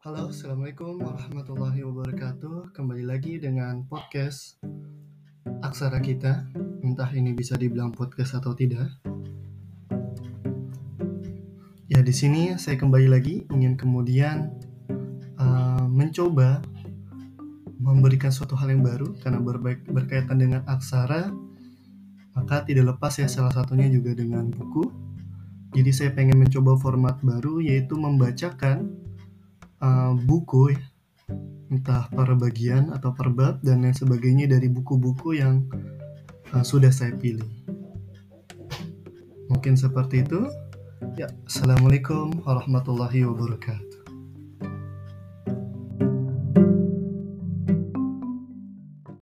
Halo, Assalamualaikum warahmatullahi wabarakatuh. Kembali lagi dengan podcast Aksara kita. Entah ini bisa dibilang podcast atau tidak. Ya, di sini saya kembali lagi ingin kemudian uh, mencoba memberikan suatu hal yang baru karena berbaik, berkaitan dengan aksara maka tidak lepas ya salah satunya juga dengan buku jadi saya pengen mencoba format baru yaitu membacakan uh, buku ya, entah per bagian atau per bab dan lain sebagainya dari buku-buku yang uh, sudah saya pilih. Mungkin seperti itu. Ya, assalamualaikum warahmatullahi wabarakatuh.